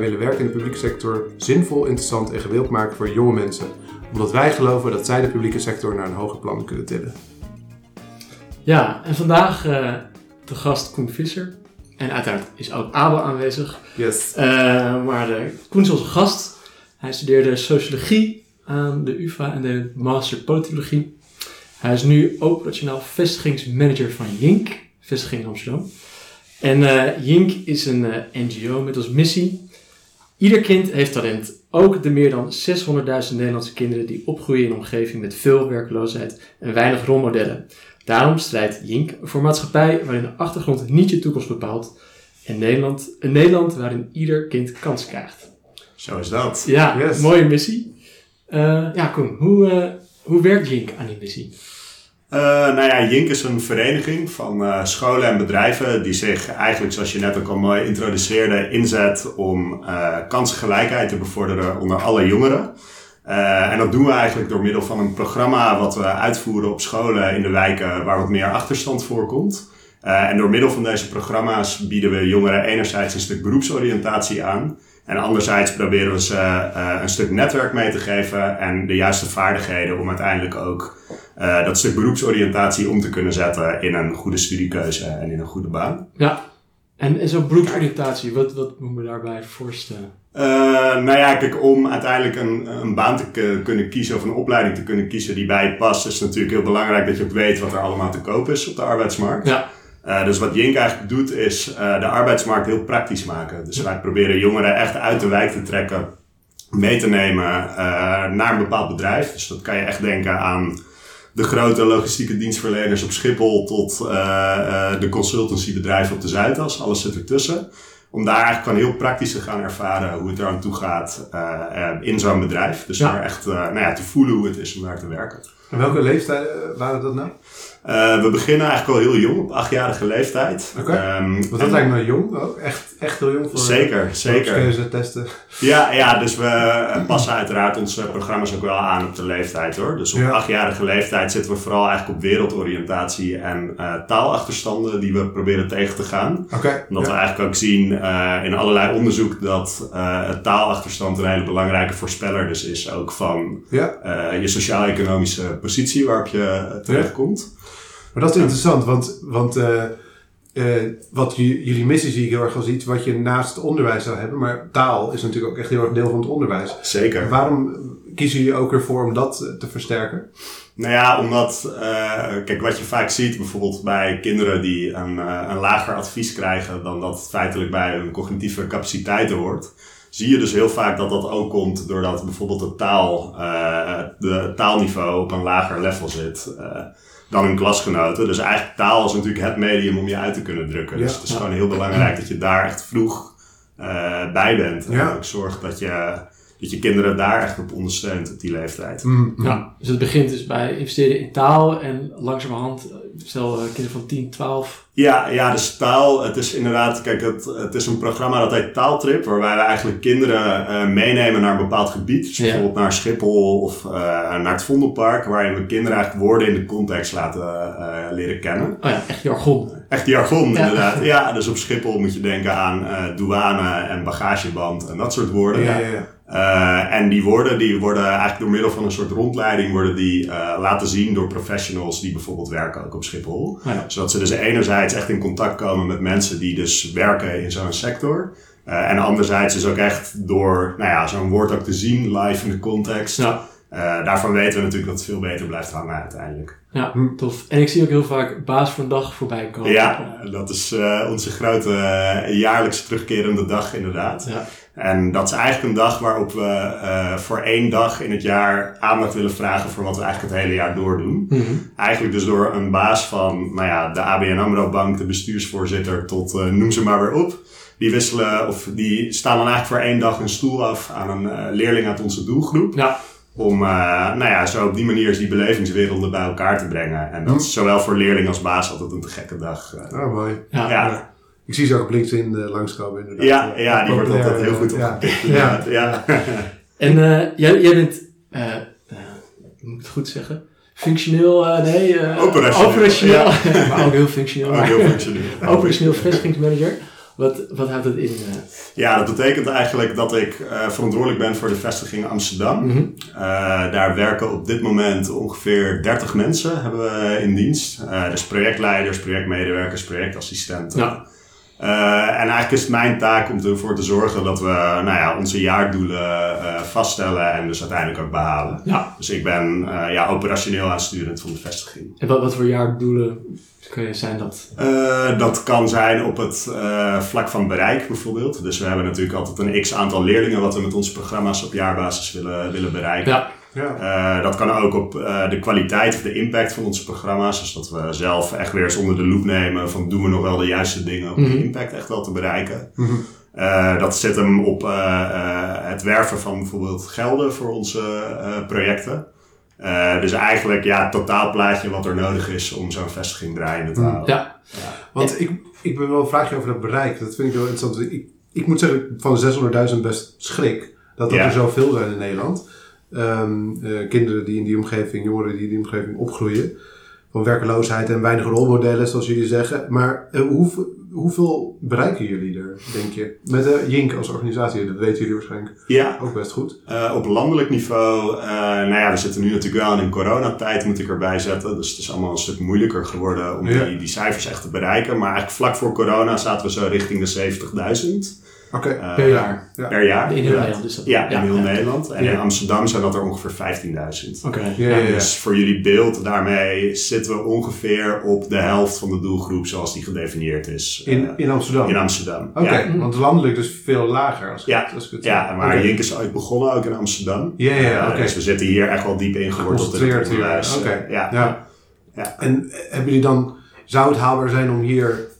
wij willen werk in de publieke sector zinvol, interessant en gewild maken voor jonge mensen. Omdat wij geloven dat zij de publieke sector naar een hoger plan kunnen tillen. Ja, en vandaag uh, de gast Koen Visser. En uiteraard is ook Abel aanwezig. Yes. Uh, maar uh, Koen is onze gast. Hij studeerde sociologie aan de UvA en de master politologie. Hij is nu operationeel vestigingsmanager van Jink, vestiging in Amsterdam. En uh, Jink is een NGO met als missie. Ieder kind heeft talent. Ook de meer dan 600.000 Nederlandse kinderen die opgroeien in een omgeving met veel werkloosheid en weinig rolmodellen. Daarom strijdt Jink voor maatschappij waarin de achtergrond niet je toekomst bepaalt. En Nederland, een Nederland waarin ieder kind kans krijgt. Zo is dat. Ja, yes. mooie missie. Uh, ja, Koen, hoe, uh, hoe werkt Jink aan die missie? Uh, nou ja, Jink is een vereniging van scholen en bedrijven die zich eigenlijk, zoals je net ook al mooi introduceerde, inzet om kansgelijkheid te bevorderen onder alle jongeren. Uh, en dat doen we eigenlijk door middel van een programma wat we uitvoeren op scholen in de wijken waar wat meer achterstand voorkomt. Uh, en door middel van deze programma's bieden we jongeren enerzijds een stuk beroepsoriëntatie aan. En anderzijds proberen we ze uh, een stuk netwerk mee te geven en de juiste vaardigheden om uiteindelijk ook dat stuk beroepsoriëntatie om te kunnen zetten in een goede studiekeuze en in een goede baan. Ja, en, en zo'n beroepsoriëntatie, wat, wat moet me daarbij voorstellen? Uh, nou ja, kijk, om uiteindelijk een, een baan te kunnen kiezen of een opleiding te kunnen kiezen die bij je past, is het natuurlijk heel belangrijk dat je ook weet wat er allemaal te koop is op de arbeidsmarkt. Ja. Uh, dus wat Jink eigenlijk doet, is uh, de arbeidsmarkt heel praktisch maken. Dus wij proberen jongeren echt uit de wijk te trekken, mee te nemen naar een bepaald bedrijf. Dus dat kan je echt denken aan de grote logistieke dienstverleners op Schiphol tot de consultancybedrijven op de Zuidas. Alles zit ertussen om daar eigenlijk gewoon heel praktisch te gaan ervaren hoe het eraan toe gaat uh, in zo'n bedrijf. Dus ja. daar echt nou ja, te voelen hoe het is om daar te werken. En welke leeftijd waren dat nou? Uh, we beginnen eigenlijk al heel jong, op achtjarige leeftijd. Oké. Okay. Um, Want dat lijkt me jong ook. Echt, echt heel jong voor Zeker, zeker. testen. Ja, ja, dus we passen uiteraard onze programma's ook wel aan op de leeftijd hoor. Dus op ja. achtjarige leeftijd zitten we vooral eigenlijk op wereldoriëntatie en uh, taalachterstanden die we proberen tegen te gaan. Oké. Okay. Omdat ja. we eigenlijk ook zien uh, in allerlei onderzoek dat taalachterstand een hele belangrijke voorspeller dus is ook van ja. je sociaal-economische positie waarop je terechtkomt. Maar dat is interessant, want, want uh, uh, wat jullie missie zie ik heel erg als iets wat je naast het onderwijs zou hebben. Maar taal is natuurlijk ook echt heel erg deel van het onderwijs. Zeker. Waarom kiezen jullie ook ervoor om dat te versterken? Nou ja, omdat, uh, kijk, wat je vaak ziet bijvoorbeeld bij kinderen die een, een lager advies krijgen dan dat feitelijk bij hun cognitieve capaciteiten hoort zie je dus heel vaak dat dat ook komt doordat bijvoorbeeld de taal, uh, de taalniveau op een lager level zit. Uh, dan hun klasgenoten. Dus eigenlijk taal is natuurlijk het medium om je uit te kunnen drukken. Dus het is gewoon heel belangrijk dat je daar echt vroeg uh, bij bent. En ook zorgt dat je, dat je kinderen daar echt op ondersteunt op die leeftijd. Mm. Ja, dus het begint dus bij investeren in taal en langzamerhand, stel kinderen van 10, 12 ja, ja, dus taal, het is inderdaad, kijk, het, het is een programma dat heet Taaltrip, waarbij we eigenlijk kinderen uh, meenemen naar een bepaald gebied. Dus bijvoorbeeld naar Schiphol of uh, naar het Vondelpark, waarin we kinderen eigenlijk woorden in de context laten uh, leren kennen. Oh ja, echt jargon. Echt jargon, ja. inderdaad. Ja, dus op Schiphol moet je denken aan douane en bagageband en dat soort woorden. Ja, ja, ja. Uh, en die woorden die worden eigenlijk door middel van een soort rondleiding worden die uh, laten zien door professionals die bijvoorbeeld werken ook op Schiphol. Ja. Zodat ze dus enerzijds echt in contact komen met mensen die dus werken in zo'n sector. Uh, en anderzijds dus ook echt door nou ja, zo'n woord ook te zien live in de context. Ja. daarvan weten we natuurlijk dat het veel beter blijft hangen uiteindelijk. Ja, tof. En ik zie ook heel vaak baas voor een dag voorbij komen. Ja, dat is onze grote jaarlijks terugkerende dag inderdaad. Ja. En dat is eigenlijk een dag waarop we uh, voor één dag in het jaar aandacht willen vragen voor wat we eigenlijk het hele jaar door doen. Mm -hmm. Eigenlijk dus door een baas van nou ja, de ABN AMRO Bank, de bestuursvoorzitter, tot uh, noem ze maar weer op. Die wisselen, of die staan dan eigenlijk voor één dag een stoel af aan een uh, leerling uit onze doelgroep. Ja. Om nou ja, zo op die manier die belevingswerelden bij elkaar te brengen. En dat is zowel voor leerling als baas altijd een te gekke dag. oh, mooi. ja. ja. Ik zie ze ook op LinkedIn uh, langskomen inderdaad. Ja, ja die wordt altijd heel goed opgepikt. Ja. ja. en uh, jij, jij bent, uh, moet ik het goed zeggen? Functioneel, nee, operationeel. operationeel. maar ook heel functioneel. Ook heel functioneel. operationeel vestigingsmanager. Wat, wat houdt dat in? Uh? Ja, dat betekent eigenlijk dat ik uh, verantwoordelijk ben voor de vestiging Amsterdam. Mm -hmm. uh, daar werken op dit moment ongeveer 30 mensen hebben we in dienst. dus projectleiders, projectmedewerkers, projectassistenten. Ja. Uh, en eigenlijk is het mijn taak om ervoor te zorgen dat we nou ja, onze jaardoelen uh, vaststellen en dus uiteindelijk ook behalen. Ja. Dus ik ben uh, ja, operationeel aansturend van de vestiging. En wat, wat voor jaardoelen zijn dat? dat kan zijn op het vlak van bereik bijvoorbeeld. Dus we hebben natuurlijk altijd een x aantal leerlingen wat we met onze programma's op jaarbasis willen, willen bereiken. Ja. Ja. Uh, dat kan ook op uh, de kwaliteit of de impact van onze programma's. Dus dat we zelf echt weer eens onder de loep nemen van doen we nog wel de juiste dingen om mm -hmm. die impact echt wel te bereiken. Mm -hmm. uh, dat zit hem op het werven van bijvoorbeeld gelden voor onze projecten. dus eigenlijk ja, het totaalplaatje wat er nodig is om zo'n vestiging draaiende te houden. Ja. ja. Want ik, ik ben wel een vraagje over dat bereik. Dat vind ik wel interessant. Ik, ik moet zeggen, van 600.000 best schrik dat er zoveel zijn in Nederland um, uh, kinderen die in die omgeving, jongeren die in die omgeving opgroeien. Van werkeloosheid en weinig rolmodellen, zoals jullie zeggen. Maar uh, hoe, hoeveel bereiken jullie er, denk je? Met de Jink als organisatie, dat weten jullie waarschijnlijk ja. ook best goed. Uh, op landelijk niveau, nou ja, we zitten nu natuurlijk wel in een coronatijd, moet ik erbij zetten. Dus het is allemaal een stuk moeilijker geworden om die, die cijfers echt te bereiken. Maar eigenlijk vlak voor corona zaten we zo richting de 70.000. Oké, okay, uh, per jaar. Ja. Per jaar. In heel Nederland is dat. Ja, in heel Nederland. En in Amsterdam zijn dat er ongeveer 15.000. Oké. Okay. Dus voor jullie beeld, daarmee zitten we ongeveer op de helft van de doelgroep zoals die gedefinieerd is. In, uh, in Amsterdam? In Amsterdam, Oké, want landelijk dus veel lager als, ja. Ik, als het Ja, maar okay. Jink is ooit begonnen ook in Amsterdam. Ja, ja, uh, okay. Dus we zitten hier echt wel diep ingeworteld in het onderwijs. Oké, ja. ja. ja. En hebben jullie dan, zou het haalbaar zijn om hier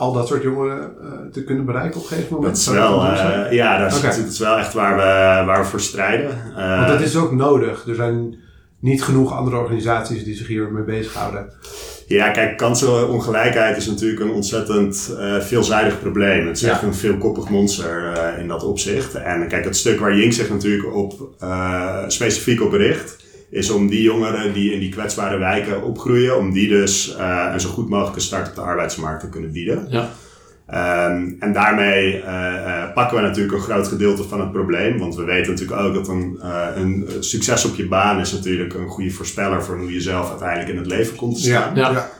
al dat soort jongeren uh, te kunnen bereiken op een gegeven moment? Dat is wel, uh, ja, dat is, okay. dat is wel echt waar we, waar we voor strijden. Uh, Want dat is ook nodig. Er zijn niet genoeg andere organisaties die zich hiermee bezighouden. Ja, kijk, kansenongelijkheid is natuurlijk een ontzettend veelzijdig probleem. Het is ja. echt een veelkoppig monster in dat opzicht. En kijk, het stuk waar Jink zich natuurlijk op specifiek op richt is om die jongeren die in die kwetsbare wijken opgroeien, om die dus uh, een zo goed mogelijke start op de arbeidsmarkt te kunnen bieden. Ja. Um, en daarmee uh, uh, pakken we natuurlijk een groot gedeelte van het probleem. Want we weten natuurlijk ook dat een, uh, een succes op je baan is natuurlijk een goede voorspeller voor hoe je zelf uiteindelijk in het leven komt te staan. Ja, ja.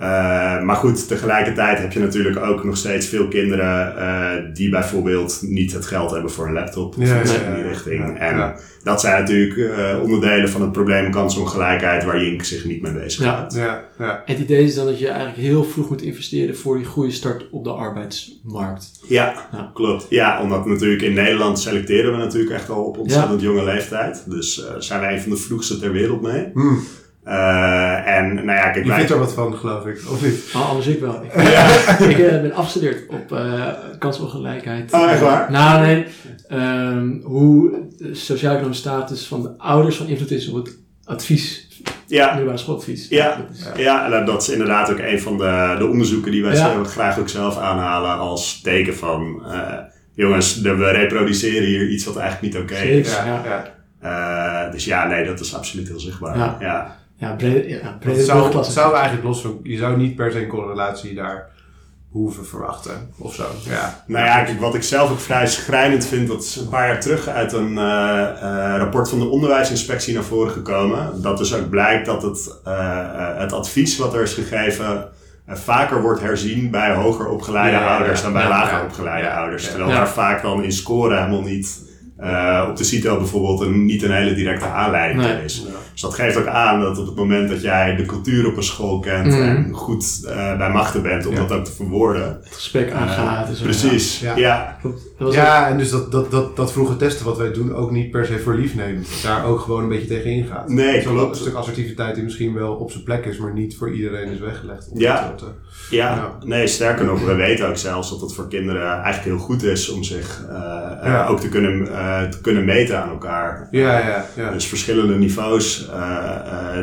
Uh, maar goed, tegelijkertijd heb je natuurlijk ook nog steeds veel kinderen uh, die bijvoorbeeld niet het geld hebben voor een laptop of ja, iets in die richting. en dat zijn natuurlijk uh, onderdelen van het probleem kansongelijkheid waar Jink zich niet mee bezig gaat. Ja. Ja. Het idee is dan dat je eigenlijk heel vroeg moet investeren voor die goede start op de arbeidsmarkt. Ja, klopt. Ja, omdat natuurlijk in Nederland selecteren we natuurlijk echt al op ontzettend jonge leeftijd. Dus zijn wij een van de vroegste ter wereld mee. Hmm. Uh, en nou ja, kijk, je vindt er wat van, geloof ik, of niet? Oh, anders ik wel. Ik, ja. ik uh, ben afgestudeerd op uh, kansongelijkheid. Oh, echt waar? Nou, nee. Um, hoe de sociaal-economische status van de ouders van invloed is op het advies. Ja. Middelbare schooladvies. Ja, ja. ja dat is inderdaad ook een van de, de onderzoeken die wij ja. graag ook zelf aanhalen als teken van... jongens, we reproduceren hier iets wat eigenlijk niet oké okay is. Ja, ja. dus ja, nee, dat is absoluut heel zichtbaar. ja. Ja, brede, ja, brede zou, zou eigenlijk los van, je zou niet per se een correlatie daar hoeven verwachten of zo. Ja. Nou ja, kijk, wat ik zelf ook vrij schrijnend vind, dat is een paar jaar terug uit een uh, uh, rapport van de onderwijsinspectie naar voren gekomen. Dat dus ook blijkt dat het, uh, het advies wat er is gegeven vaker wordt herzien bij hoger opgeleide ja, ouders dan bij lager opgeleide ouders. Terwijl daar vaak dan in scoren helemaal niet uh, op de CITO bijvoorbeeld een, niet een hele directe aanleiding nee. is. Dus dat geeft ook aan dat op het moment dat jij de cultuur op een school kent mm. en goed uh, bij machten bent om ja. dat ook te verwoorden. Het gesprek aangaat. Uh, precies, ja. Ja, ja. en dus dat, dat, dat, dat vroege testen wat wij doen ook niet per se voor lief neemt. Daar ook gewoon een beetje tegen ingaat. Nee, klopt. Een stuk assertiviteit die misschien wel op zijn plek is, maar niet voor iedereen is weggelegd. Ja. Te, ja. ja, nee, sterker nog, we weten ook zelfs dat het voor kinderen eigenlijk heel goed is om zich ook te kunnen uh, te kunnen meten aan elkaar. Ja, ja, ja. Dus verschillende niveaus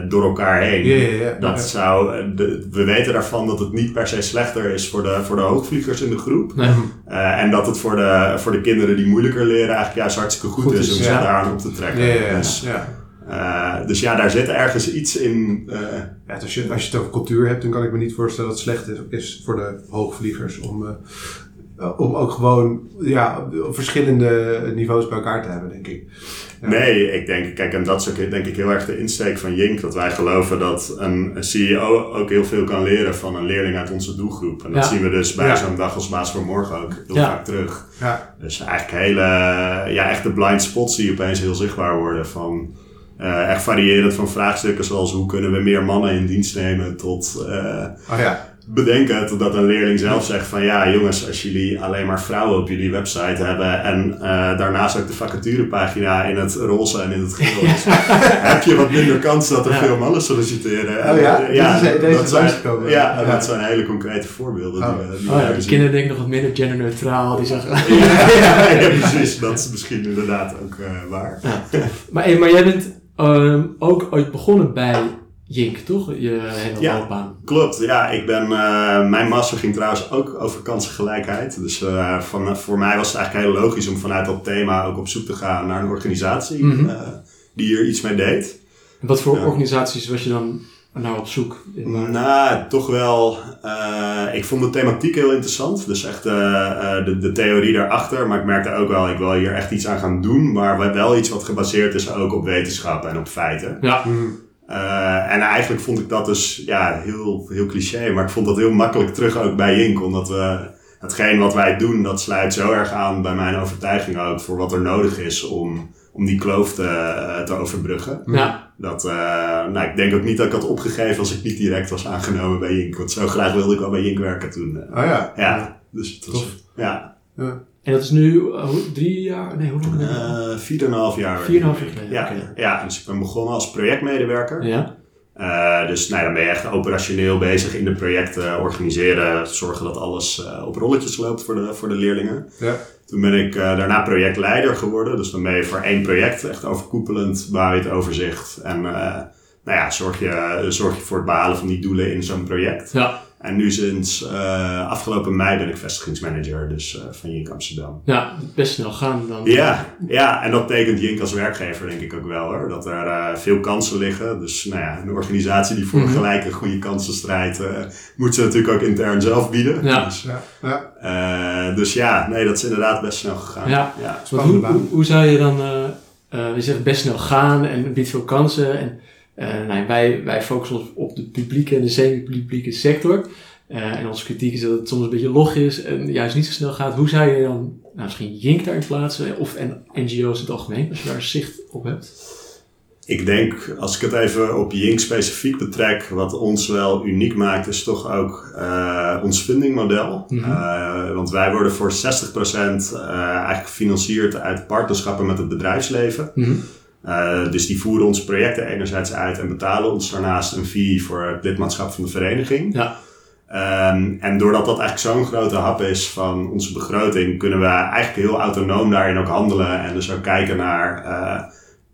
door elkaar heen. Dat zou, de, we weten daarvan dat het niet per se slechter is voor de, voor de hoogvliegers in de groep. Nee. en dat het voor de, voor de kinderen die moeilijker leren eigenlijk juist hartstikke goed, goed is, om zich daar aan op te trekken. Dus, ja. Uh, dus ja, daar zit ergens iets in. Uh, ja, als, je, als je het over cultuur hebt, dan kan ik me niet voorstellen dat het slecht is, is voor de hoogvliegers om uh, om ook gewoon ja, verschillende niveaus bij elkaar te hebben, denk ik. Nee, ik denk, kijk, en dat is ook denk ik heel erg de insteek van Jink. Dat wij geloven dat een CEO ook heel veel kan leren van een leerling uit onze doelgroep. En dat zien we dus bij zo'n dag als baas voor morgen ook heel vaak terug. Dus eigenlijk hele, ja, echt de blind spots die opeens heel zichtbaar worden van... Uh, echt variërend van vraagstukken zoals hoe kunnen we meer mannen in dienst nemen tot uh, oh ja bedenken totdat een leerling zelf zegt van ja jongens, als jullie alleen maar vrouwen op jullie website hebben en uh, daarnaast ook de vacaturepagina in het roze en in het geel is, heb je wat minder kans dat er veel mannen solliciteren. Oh ja, ja deze, deze dat zijn. Ja, ja, dat zijn hele concrete voorbeelden. Oh. Die, die oh ja, de kinderen denken nog wat minder genderneutraal. Die zeggen... ja, ja, precies. Dat is misschien inderdaad ook uh, waar. maar, maar jij bent um, ook ooit begonnen bij Jink, toch? Je hele ja, loopbaan. Klopt, ja. Ik ben, uh, mijn master ging trouwens ook over kansengelijkheid. Dus uh, van, voor mij was het eigenlijk heel logisch om vanuit dat thema ook op zoek te gaan naar een organisatie mm -hmm. uh, die hier iets mee deed. En wat voor organisaties was je dan nou op zoek? Nou, toch wel. ik vond de thematiek heel interessant. Dus echt de, de theorie daarachter. Maar ik merkte ook wel, ik wil hier echt iets aan gaan doen. Maar wel iets wat gebaseerd is ook op wetenschap en op feiten. Ja. Mm uh, en eigenlijk vond ik dat dus ja, heel, heel cliché, maar ik vond dat heel makkelijk terug ook bij Jink. Omdat we, hetgeen wat wij doen, dat sluit zo erg aan bij mijn overtuiging ook voor wat er nodig is om, om die kloof te, te overbruggen. Ja. Dat, uh, nou, ik denk ook niet dat ik had opgegeven als ik niet direct was aangenomen bij Jink. Want zo graag wilde ik wel bij Jink werken toen. Oh ja. Ja, dus het was, ja. ja. En dat is nu uh, drie jaar? Nee, hoe lang? Uh, vier en een half jaar. Vier en een half jaar geleden. Ja, okay. ja, dus ik ben begonnen als projectmedewerker. Ja. Uh, dus nou, dan ben je echt operationeel bezig in de projecten organiseren, zorgen dat alles uh, op rolletjes loopt voor de, voor de leerlingen. Ja. Toen ben ik uh, daarna projectleider geworden. Dus dan ben je voor één project echt overkoepelend, bouw je het overzicht. En nou ja, zorg je, zorg je voor het behalen van die doelen in zo'n project. Ja. En nu sinds uh, afgelopen mei ben ik vestigingsmanager dus, uh, van Jink Amsterdam. Ja, best snel gaan dan. Ja, ja, en dat tekent Jink als werkgever denk ik ook wel hoor. Dat er uh, veel kansen liggen. Dus nou ja, een organisatie die voor mm -hmm. gelijke goede kansen strijdt, moet ze natuurlijk ook intern zelf bieden. Ja. Dus ja, ja. dus ja, nee, dat is inderdaad best snel gegaan. Ja, ja. Hoe, hoe, hoe, zou je dan, je zegt best snel gaan en biedt veel kansen. En, uh, nou, wij, wij focussen ons op de publieke en de semi-publieke sector. Uh, en onze kritiek is dat het soms een beetje log is en juist niet zo snel gaat. Hoe zou je dan nou, misschien Jink daarin plaatsen of en NGO's in het algemeen, als je daar zicht op hebt? Ik denk, als ik het even op Jink specifiek betrek, wat ons wel uniek maakt, is toch ook uh, ons fundingmodel. Mm -hmm. uh, want wij worden voor 60% eigenlijk gefinancierd uit partnerschappen met het bedrijfsleven. Mm -hmm. Uh, dus die voeren onze projecten enerzijds uit en betalen ons daarnaast een fee voor het lidmaatschap van de vereniging. Ja. Um, en doordat dat eigenlijk zo'n grote hap is van onze begroting, kunnen we eigenlijk heel autonoom daarin ook handelen en dus ook kijken naar uh,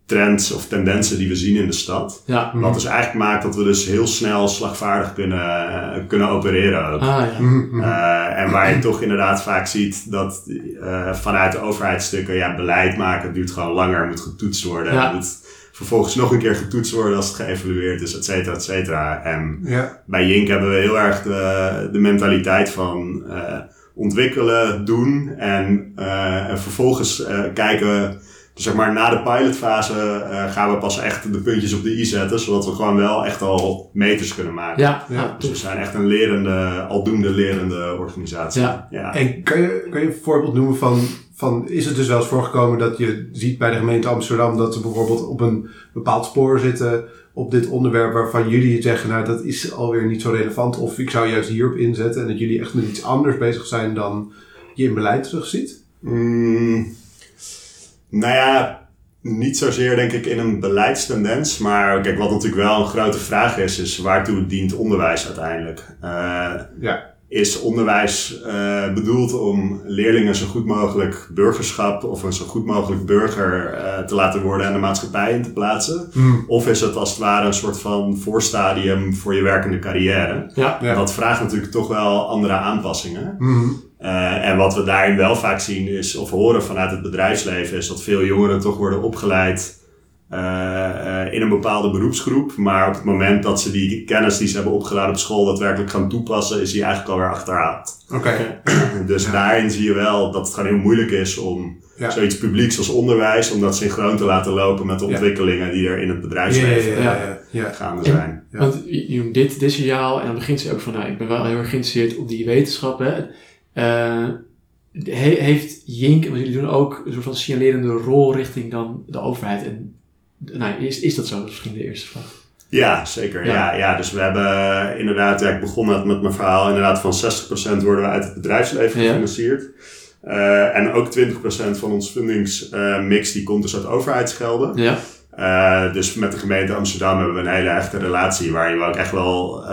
trends of tendensen die we zien in de stad. Ja. Wat dus eigenlijk maakt dat we dus heel snel slagvaardig kunnen, kunnen opereren ook. Ah, ja. uh, en waar je toch inderdaad vaak ziet dat uh, vanuit de overheidsstukken, ja, beleid maken duurt gewoon langer, moet getoetst worden. Ja. Moet vervolgens nog een keer getoetst worden als het geëvalueerd is, et cetera, et cetera. En ja. bij Jink hebben we heel erg de, de mentaliteit van uh, ontwikkelen, doen en, uh, en vervolgens uh, kijken dus zeg maar na de pilotfase uh, gaan we pas echt de puntjes op de i zetten, zodat we gewoon wel echt al meters kunnen maken. Ja, ja. Dus we zijn echt een lerende, aldoende lerende organisatie. Ja. ja. En kan je, kan je een voorbeeld noemen van, van, is het dus wel eens voorgekomen dat je ziet bij de gemeente Amsterdam dat ze bijvoorbeeld op een bepaald spoor zitten op dit onderwerp waarvan jullie zeggen, nou dat is alweer niet zo relevant of ik zou juist hierop inzetten en dat jullie echt met iets anders bezig zijn dan je in beleid terugziet? Mm. Nou ja, niet zozeer denk ik in een beleidstendens. Maar kijk, wat natuurlijk wel een grote vraag is, is waartoe dient onderwijs uiteindelijk? Uh, ja. Is onderwijs uh, bedoeld om leerlingen zo goed mogelijk burgerschap of een zo goed mogelijk burger uh, te laten worden en de maatschappij in te plaatsen? Mm. Of is het als het ware een soort van voorstadium voor je werkende carrière? Ja. Ja. Dat vraagt natuurlijk toch wel andere aanpassingen. Mm. Uh, en wat we daarin wel vaak zien is, of horen vanuit het bedrijfsleven, is dat veel jongeren toch worden opgeleid in een bepaalde beroepsgroep. Maar op het moment dat ze die kennis die ze hebben opgedaan op school daadwerkelijk gaan toepassen, is die eigenlijk alweer achterhaald. Oké. dus daarin zie je wel dat het gewoon heel moeilijk is om zoiets publieks als onderwijs, om dat synchroon te laten lopen met de ontwikkelingen die er in het bedrijfsleven gaande zijn. Want je noemt dit, dit signaal en dan begint ze ook van, nou, ik ben wel heel erg geïnteresseerd op die wetenschappen. Uh, heeft Jink, want jullie doen ook een soort van signalerende rol richting dan de overheid. En nou, is, is dat zo? Dat is misschien de eerste vraag. Ja, zeker. Ja. ja. dus we hebben eh, inderdaad, ja, ik begon met, met mijn verhaal, inderdaad van 60% worden we uit het bedrijfsleven gefinancierd. Uh, en ook 20% van ons fundingsmix uh, die komt dus uit overheidsgelden. Ja. Uh, dus met de gemeente Amsterdam hebben we een hele echte relatie waarin we ook echt wel,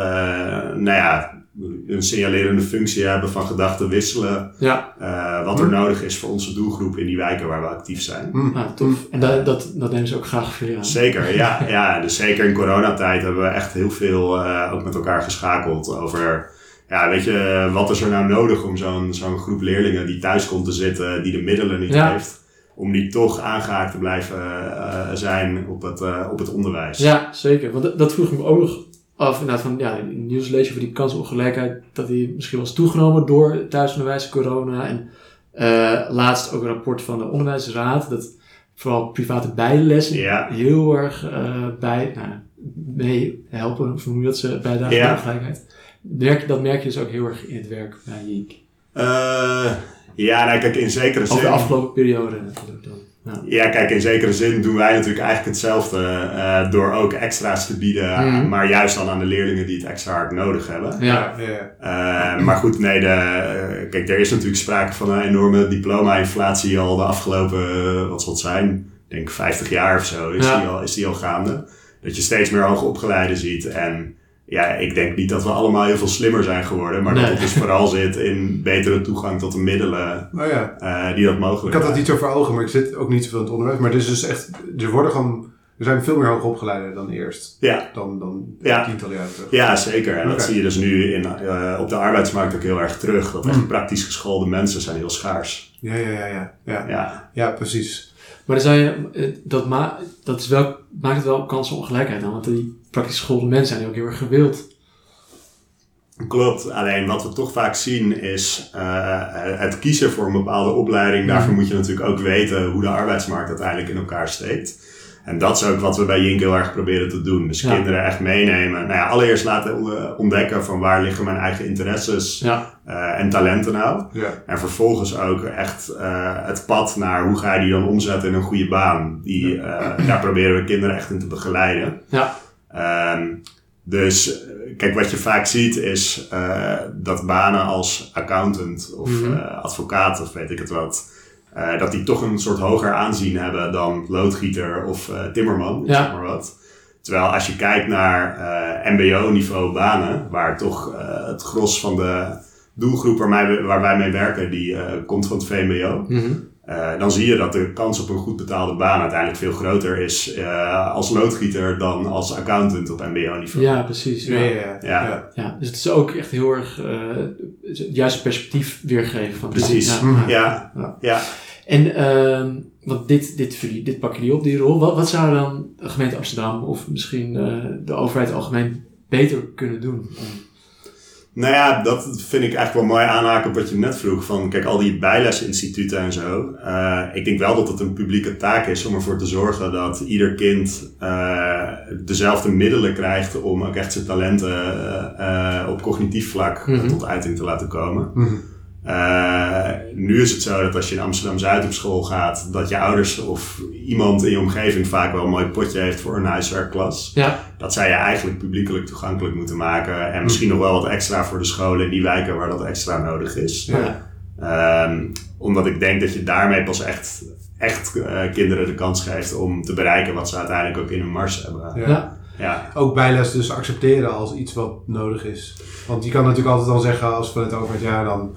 nou ja, een signalerende functie hebben van gedachten wisselen. Ja. Uh, wat er mm. nodig is voor onze doelgroep in die wijken waar we actief zijn. Mm. Ah, tof. En dat, dat, dat nemen ze ook graag voor je aan. Zeker, ja. ja. Dus zeker in coronatijd hebben we echt heel veel uh, ook met elkaar geschakeld over... Ja, weet je, wat is er nou nodig om zo'n zo'n groep leerlingen die thuis komt te zitten, die de middelen niet heeft, om die toch aangehaakt te blijven uh, zijn op het, op het onderwijs. Ja, zeker. Want dat vroeg ik me ook nog of inderdaad van, ja, in nieuws lees je over die kansongelijkheid, dat die misschien was toegenomen door thuisonderwijs, corona. En uh, laatst ook een rapport van de onderwijsraad, dat vooral private bijlessen ja. heel erg uh, bij, nou, mee helpen, of hoe dat ze bijdragen ja. de ongelijkheid. Merk, dat merk je dus ook heel erg in het werk bij Jink. Uh, ja, nou kijk, in zekere zin... Of de afgelopen periode natuurlijk dan. Ja. ja. kijk, in zekere zin doen wij natuurlijk eigenlijk hetzelfde uh, door ook extra's te bieden, mm. maar juist dan aan de leerlingen die het extra hard nodig hebben. Ja. Uh, maar goed, nee, de, uh, kijk, er is natuurlijk sprake van een enorme diploma-inflatie al de afgelopen, wat zal het zijn, ik denk 50 jaar of zo, is, die, al, is die al gaande. Dat je steeds meer hoogopgeleiden ziet en ja, ik denk niet dat we allemaal heel veel slimmer zijn geworden, maar dat het dus vooral zit in betere toegang tot de middelen oh ja. uh, die dat mogelijk Ik had dat niet zo voor ogen, maar ik zit ook niet zoveel in het onderwijs. Maar het is dus echt, er worden gewoon, er zijn veel meer hoogopgeleiden dan eerst. Ja. Dan, dan ja. tientallen jaren terug. Ja, zeker. En dat zie je dus nu in, uh, op de arbeidsmarkt ook heel erg terug. Dat echt mm. praktisch geschoolde mensen zijn heel schaars. Ja, ja, ja, ja. Ja, ja. ja precies. Maar dan zou je, eh, dat, ma dat is wel, maakt het wel kansenongelijkheid dan, want die praktisch geschoolde mensen zijn ook heel erg gewild. Klopt, alleen wat we toch vaak zien is uh, het kiezen voor een bepaalde opleiding. Daarvoor moet je natuurlijk ook weten hoe de arbeidsmarkt uiteindelijk in elkaar steekt. En dat is ook wat we bij Jink heel erg proberen te doen. Dus kinderen echt meenemen. Nou ja, allereerst laten ontdekken van waar liggen mijn eigen interesses ja. uh, en talenten nou. Ja. En vervolgens ook echt uh, het pad naar hoe ga je die dan omzetten in een goede baan. Die, uh, daar proberen we kinderen echt in te begeleiden. Ja. Um, dus kijk, wat je vaak ziet is uh, dat banen als accountant of mm -hmm. uh, advocaat of weet ik het wat, uh, dat die toch een soort hoger aanzien hebben dan loodgieter of timmerman, ja. zeg maar wat. Terwijl als je kijkt naar MBO-niveau banen, waar toch het gros van de doelgroep waar, wij, waar wij mee werken, die komt van het VMBO. Mm -hmm. Uh, dan zie je dat de kans op een goed betaalde baan uiteindelijk veel groter is uh, als loodgieter dan als accountant op MBO-niveau. Ja, precies. Ja. Ja, ja. ja. dus het is ook echt heel erg uh, het juiste perspectief weergeven. Van precies, ja. ja. En ehm, want dit, dit, dit pakken jullie op, die rol. Wat, wat zou dan de gemeente Amsterdam of misschien de overheid algemeen beter kunnen doen? Om nou ja, dat vind ik eigenlijk wel mooi aanhaken op wat je net vroeg. Van kijk, al die bijlesinstituten en zo. Uh, ik denk wel dat het een publieke taak is om ervoor te zorgen dat ieder kind uh, dezelfde middelen krijgt om ook echt zijn talenten uh, op cognitief vlak mm -hmm. tot uiting te laten komen. Mm -hmm. Uh, nu is het zo dat als je in Amsterdam Zuid op school gaat, dat je ouders of iemand in je omgeving vaak wel een mooi potje heeft voor een huiswerkklas. Ja. Dat zou je eigenlijk publiekelijk toegankelijk moeten maken. En misschien nog wel wat extra voor de scholen in die wijken waar dat extra nodig is. Ja. Um, omdat ik denk dat je daarmee pas echt, echt uh, kinderen de kans geeft om te bereiken wat ze uiteindelijk ook in hun mars hebben. Ja. Ja. Ook bijles dus accepteren als iets wat nodig is. Want je kan natuurlijk altijd dan zeggen als vanuit het overheid, ja dan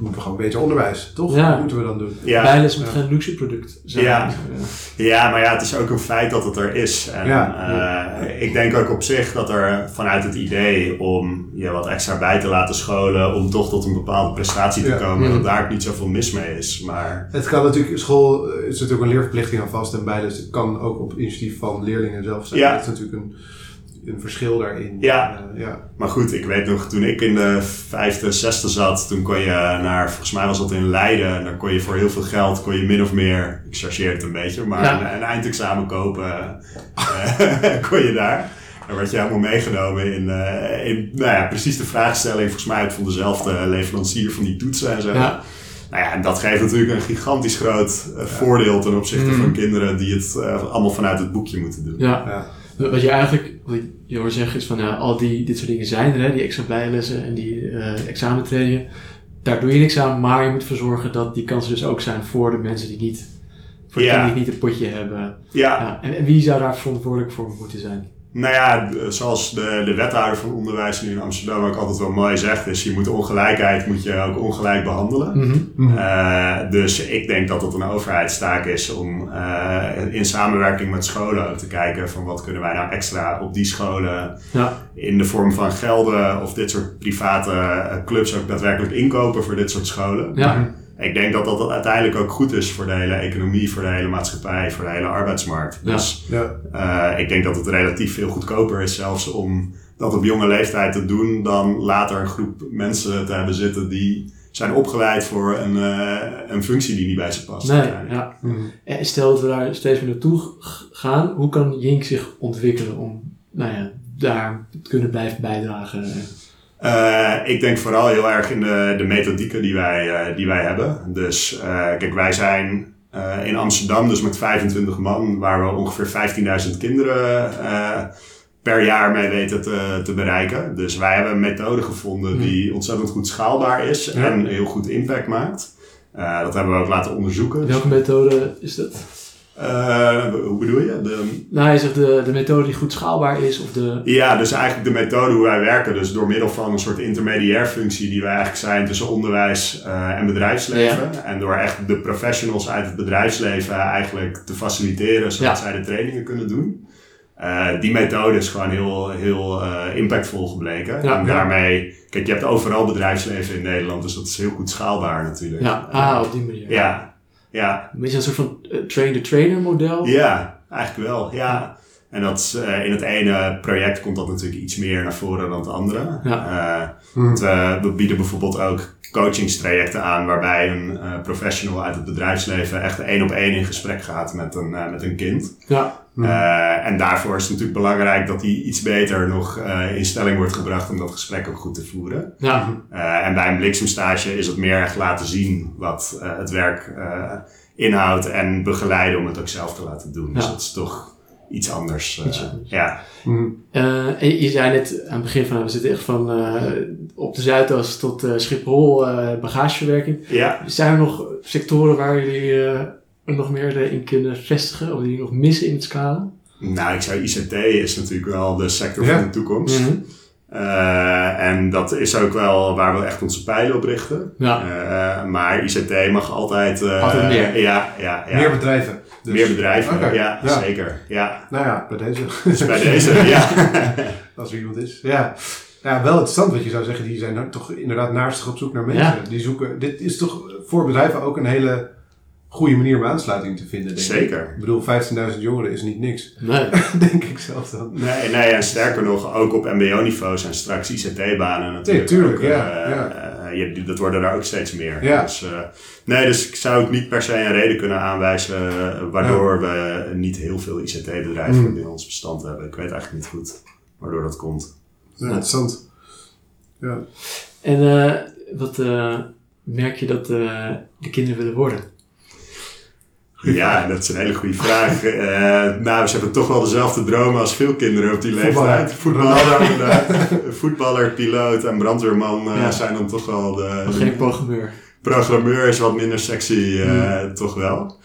moeten we gewoon beter onderwijs, toch? Ja. Dat moeten we dan doen. Ja. Bijles moet geen luxe product zijn. Ja. ja, maar ja, het is ook een feit dat het er is. En, ja. Uh, ik denk ook op zich dat er vanuit het idee om je wat extra bij te laten scholen, om toch tot een bepaalde prestatie te komen, dat daar ook niet zoveel mis mee is. Maar... Het kan natuurlijk, school is natuurlijk een leerverplichting aan vast en bijles. Het kan ook op initiatief van leerlingen zelf zijn. Ja. Dat is natuurlijk een een verschil daarin. Ja. Uh, ja. Maar goed, ik weet nog, toen ik in de vijfde, zesde zat, toen kon je naar, volgens mij was dat in Leiden, daar kon je voor heel veel geld, kon je min of meer, ik chargeer het een beetje, maar een, een, eindexamen kopen, uh, kon je daar. Daar werd je helemaal meegenomen in, uh, in nou ja, precies de vraagstelling, volgens mij van dezelfde leverancier van die toetsen en zo. Ja. Nou ja, en dat geeft natuurlijk een gigantisch groot voordeel ten opzichte mm. van kinderen die het allemaal vanuit het boekje moeten doen. Ja. ja. Wat je eigenlijk, wat je hoort zeggen is van ja, al die, dit soort dingen zijn er, hè, die extra bijlessen en die uh, examentrainingen. Daar doe je niks aan, maar je moet ervoor zorgen dat die kansen dus ook zijn voor de mensen die niet, voor de die niet een potje hebben. Ja. ja. En, en, wie zou daar verantwoordelijk voor moeten zijn? Nou ja, zoals de, de wethouder van onderwijs nu in Amsterdam ook altijd wel mooi zegt, is je moet ongelijkheid moet je ook ongelijk behandelen. Mm dus ik denk dat het een overheidstaak is om uh, in samenwerking met scholen ook te kijken van wat kunnen wij nou extra op die scholen ja. in de vorm van gelden of dit soort private eh, clubs ook daadwerkelijk inkopen voor dit soort scholen. Ja ik denk dat dat uiteindelijk ook goed is voor de hele economie, voor de hele maatschappij, voor de hele arbeidsmarkt. Ja. Dus ja. Uh, ik denk dat het relatief veel goedkoper is zelfs om dat op jonge leeftijd te doen dan later een groep mensen te hebben zitten die zijn opgeleid voor een, uh, een functie die niet bij ze past. Nee, ja. Mm. Stel dat we daar steeds meer naartoe gaan, hoe kan Jink zich ontwikkelen om nou ja, daar te kunnen blijven bijdragen? Uh, ik denk vooral heel erg in de, de methodieken die wij, uh, die wij hebben. Dus uh, kijk, wij zijn in Amsterdam, dus met 25 man, waar we ongeveer 15.000 kinderen per jaar mee weten te, te bereiken. Dus wij hebben een methode gevonden hmm. die ontzettend goed schaalbaar is en heel goed impact maakt. dat hebben we ook laten onderzoeken. Welke methode is dat? Uh, hoe bedoel je? De, nou, je zegt de, de methode die goed schaalbaar is of de... Ja, dus eigenlijk de methode hoe wij werken. Dus door middel van een soort intermediair functie die wij eigenlijk zijn tussen onderwijs uh, en bedrijfsleven. En door echt de professionals uit het bedrijfsleven eigenlijk te faciliteren zodat zij de trainingen kunnen doen. Uh, die methode is gewoon heel, heel impactvol gebleken. en daarmee, kijk, je hebt overal bedrijfsleven in Nederland, dus dat is heel goed schaalbaar natuurlijk. Ja, ah, op die manier. Ja. Ja. Is dat een soort van uh, train-the-trainer model? Ja, eigenlijk wel. Ja. En dat, uh, in het ene project komt dat natuurlijk iets meer naar voren dan het andere. Ja. Uh, we, we, bieden bijvoorbeeld ook coachingstrajecten aan waarbij een professional uit het bedrijfsleven echt één op één in gesprek gaat met een, met een kind. Ja. Uh, en daarvoor is het natuurlijk belangrijk dat hij iets beter nog uh, in stelling wordt gebracht om dat gesprek ook goed te voeren. Ja. Uh, en bij een bliksemstage is het meer echt laten zien wat het werk inhoudt en begeleiden om het ook zelf te laten doen. Dus dat is toch iets anders. Iets anders. Ja. Mm. je zei net aan het begin van, we zitten echt van op de Zuidas tot Schiphol, bagageverwerking. Ja. Zijn er nog sectoren waar jullie nog meer in kunnen vestigen? Of die nog missen in het scala? Nou, ik zou ICT is natuurlijk wel de sector van de toekomst. Mm en dat is ook wel waar we echt onze pijlen op richten. Ja. Uh, maar ICT mag altijd... Uh, altijd meer. Ja, ja, ja. Meer bedrijven. Dus. Meer bedrijven, ja, ja, zeker. Ja. Nou ja, bij deze. Dus bij deze, ja. Als er iemand is. Ja. Ja, wel interessant wat je zou zeggen. Die zijn toch inderdaad naastig op zoek naar mensen. Die zoeken... Dit is toch voor bedrijven ook een hele goede manier om aansluiting te vinden. Denk Zeker. Ik, ik bedoel, 15.000 jongeren is niet niks. Nee. denk ik zelf dan. Nee, nee, en sterker nog, ook op MBO-niveau zijn straks ICT-banen natuurlijk. Nee, tuurlijk, ja. Uh, ja. Uh, je, dat worden daar ook steeds meer. Ja. Dus, uh, nee, dus ik zou ook niet per se een reden kunnen aanwijzen waardoor we niet heel veel ICT-bedrijven mm. in ons bestand hebben. Ik weet eigenlijk niet goed waardoor dat komt. Ja, interessant. Ja. En wat merk je dat de kinderen willen worden? Ja, dat is een hele goede vraag. Uh, nou, ze hebben toch wel dezelfde dromen als veel kinderen op die leeftijd. Voetballer, voetballer piloot en brandweerman uh, zijn dan toch wel de... geen programmeur. Programmeur is wat minder sexy, uh, toch wel.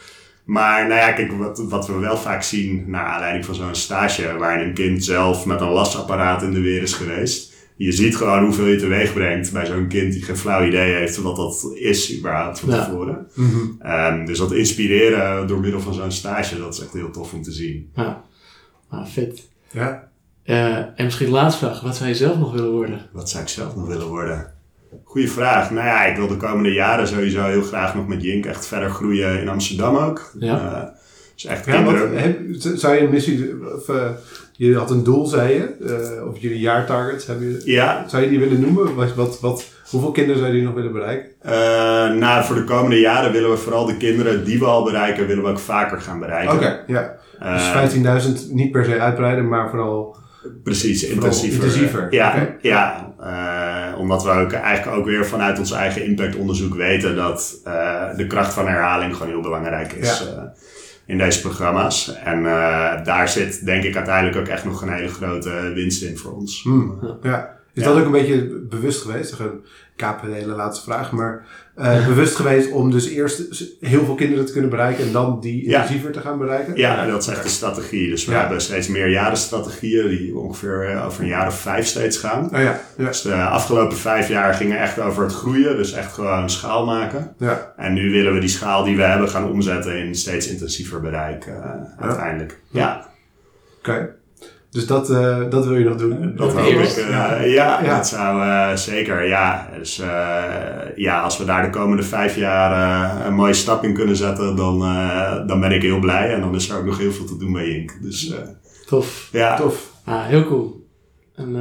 Maar nou ja, kijk, wat, wat we wel vaak zien, naar aanleiding van zo'n stage, waarin een kind zelf met een lasapparaat in de weer is geweest, je ziet gewoon hoeveel je teweeg brengt bij zo'n kind die geen flauw idee heeft wat dat is überhaupt van tevoren. Mhm. Ehm, dus dat inspireren door middel van zo'n stage, dat is echt heel tof om te zien. Ja, ah, vet. Ja. Uh, en misschien de laatste vraag, wat zou je zelf nog willen worden? Wat zou ik zelf nog willen worden? Goeie vraag. Nou ja, ik wil de komende jaren sowieso heel graag nog met Jink echt verder groeien in Amsterdam ook. Ja. Uh, dus echt ja, Wat, zou je een missie, of, uh, je had een doel, zei je, uh, of jullie jaartargets, heb je, ja. zou je die willen noemen? Wat, wat, wat, hoeveel kinderen zou je nog willen bereiken? nou, voor de komende jaren willen we vooral de kinderen die we al bereiken, willen we ook vaker gaan bereiken. Oké, ja. Dus 15.000 niet per se uitbreiden, maar vooral Precies, intensiever. intensiever. Ja, ja uh, omdat we ook eigenlijk ook weer vanuit ons eigen impactonderzoek weten dat uh, de kracht van herhaling gewoon heel belangrijk is uh, in deze programma's. En daar zit denk ik uiteindelijk ook echt nog een hele grote winst in voor ons. Hmm, ja. Is dat ook een beetje bewust geweest? Hele laatste vraag, maar uh, bewust geweest om dus eerst heel veel kinderen te kunnen bereiken en dan die intensiever te gaan bereiken? Ja, dat is echt de strategie. Dus we hebben steeds meer strategieën die ongeveer eh, over een jaar of vijf steeds gaan. Oh ja. Dus de afgelopen vijf jaar gingen echt over het groeien, dus echt gewoon schaal maken. Ja. En nu willen we die schaal die we hebben gaan omzetten in steeds intensiever bereik uh, uiteindelijk. Ja. Oké. Dus dat, uh, dat wil je nog doen? Dat wil ik. Uh, ja. ja, ja, dat zou uh, zeker. Ja, dus ja, als we daar de komende vijf jaar een mooie stap in kunnen zetten, dan, dan ben ik heel blij. En dan is er ook nog heel veel te doen bij Ink. Dus, Tof. Ja. Tof. Ah, heel cool. En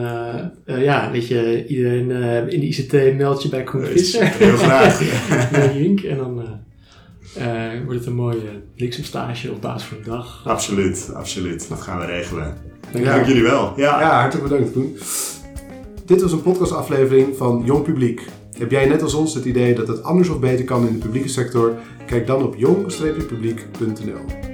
ja, weet je, iedereen in de ICT meldt je bij Koen Visser. Heel graag. bij Ink. En dan wordt het een mooie bliksemstage op basis van een dag. Absoluut, absoluut. Dat gaan we regelen. Dank, jullie wel. Ja. ja, hartelijk bedankt Koen. Dit was een podcastaflevering van Jong Publiek. Heb jij net als ons het idee dat het anders of beter kan in de publieke sector? Kijk dan op jong-publiek.nl.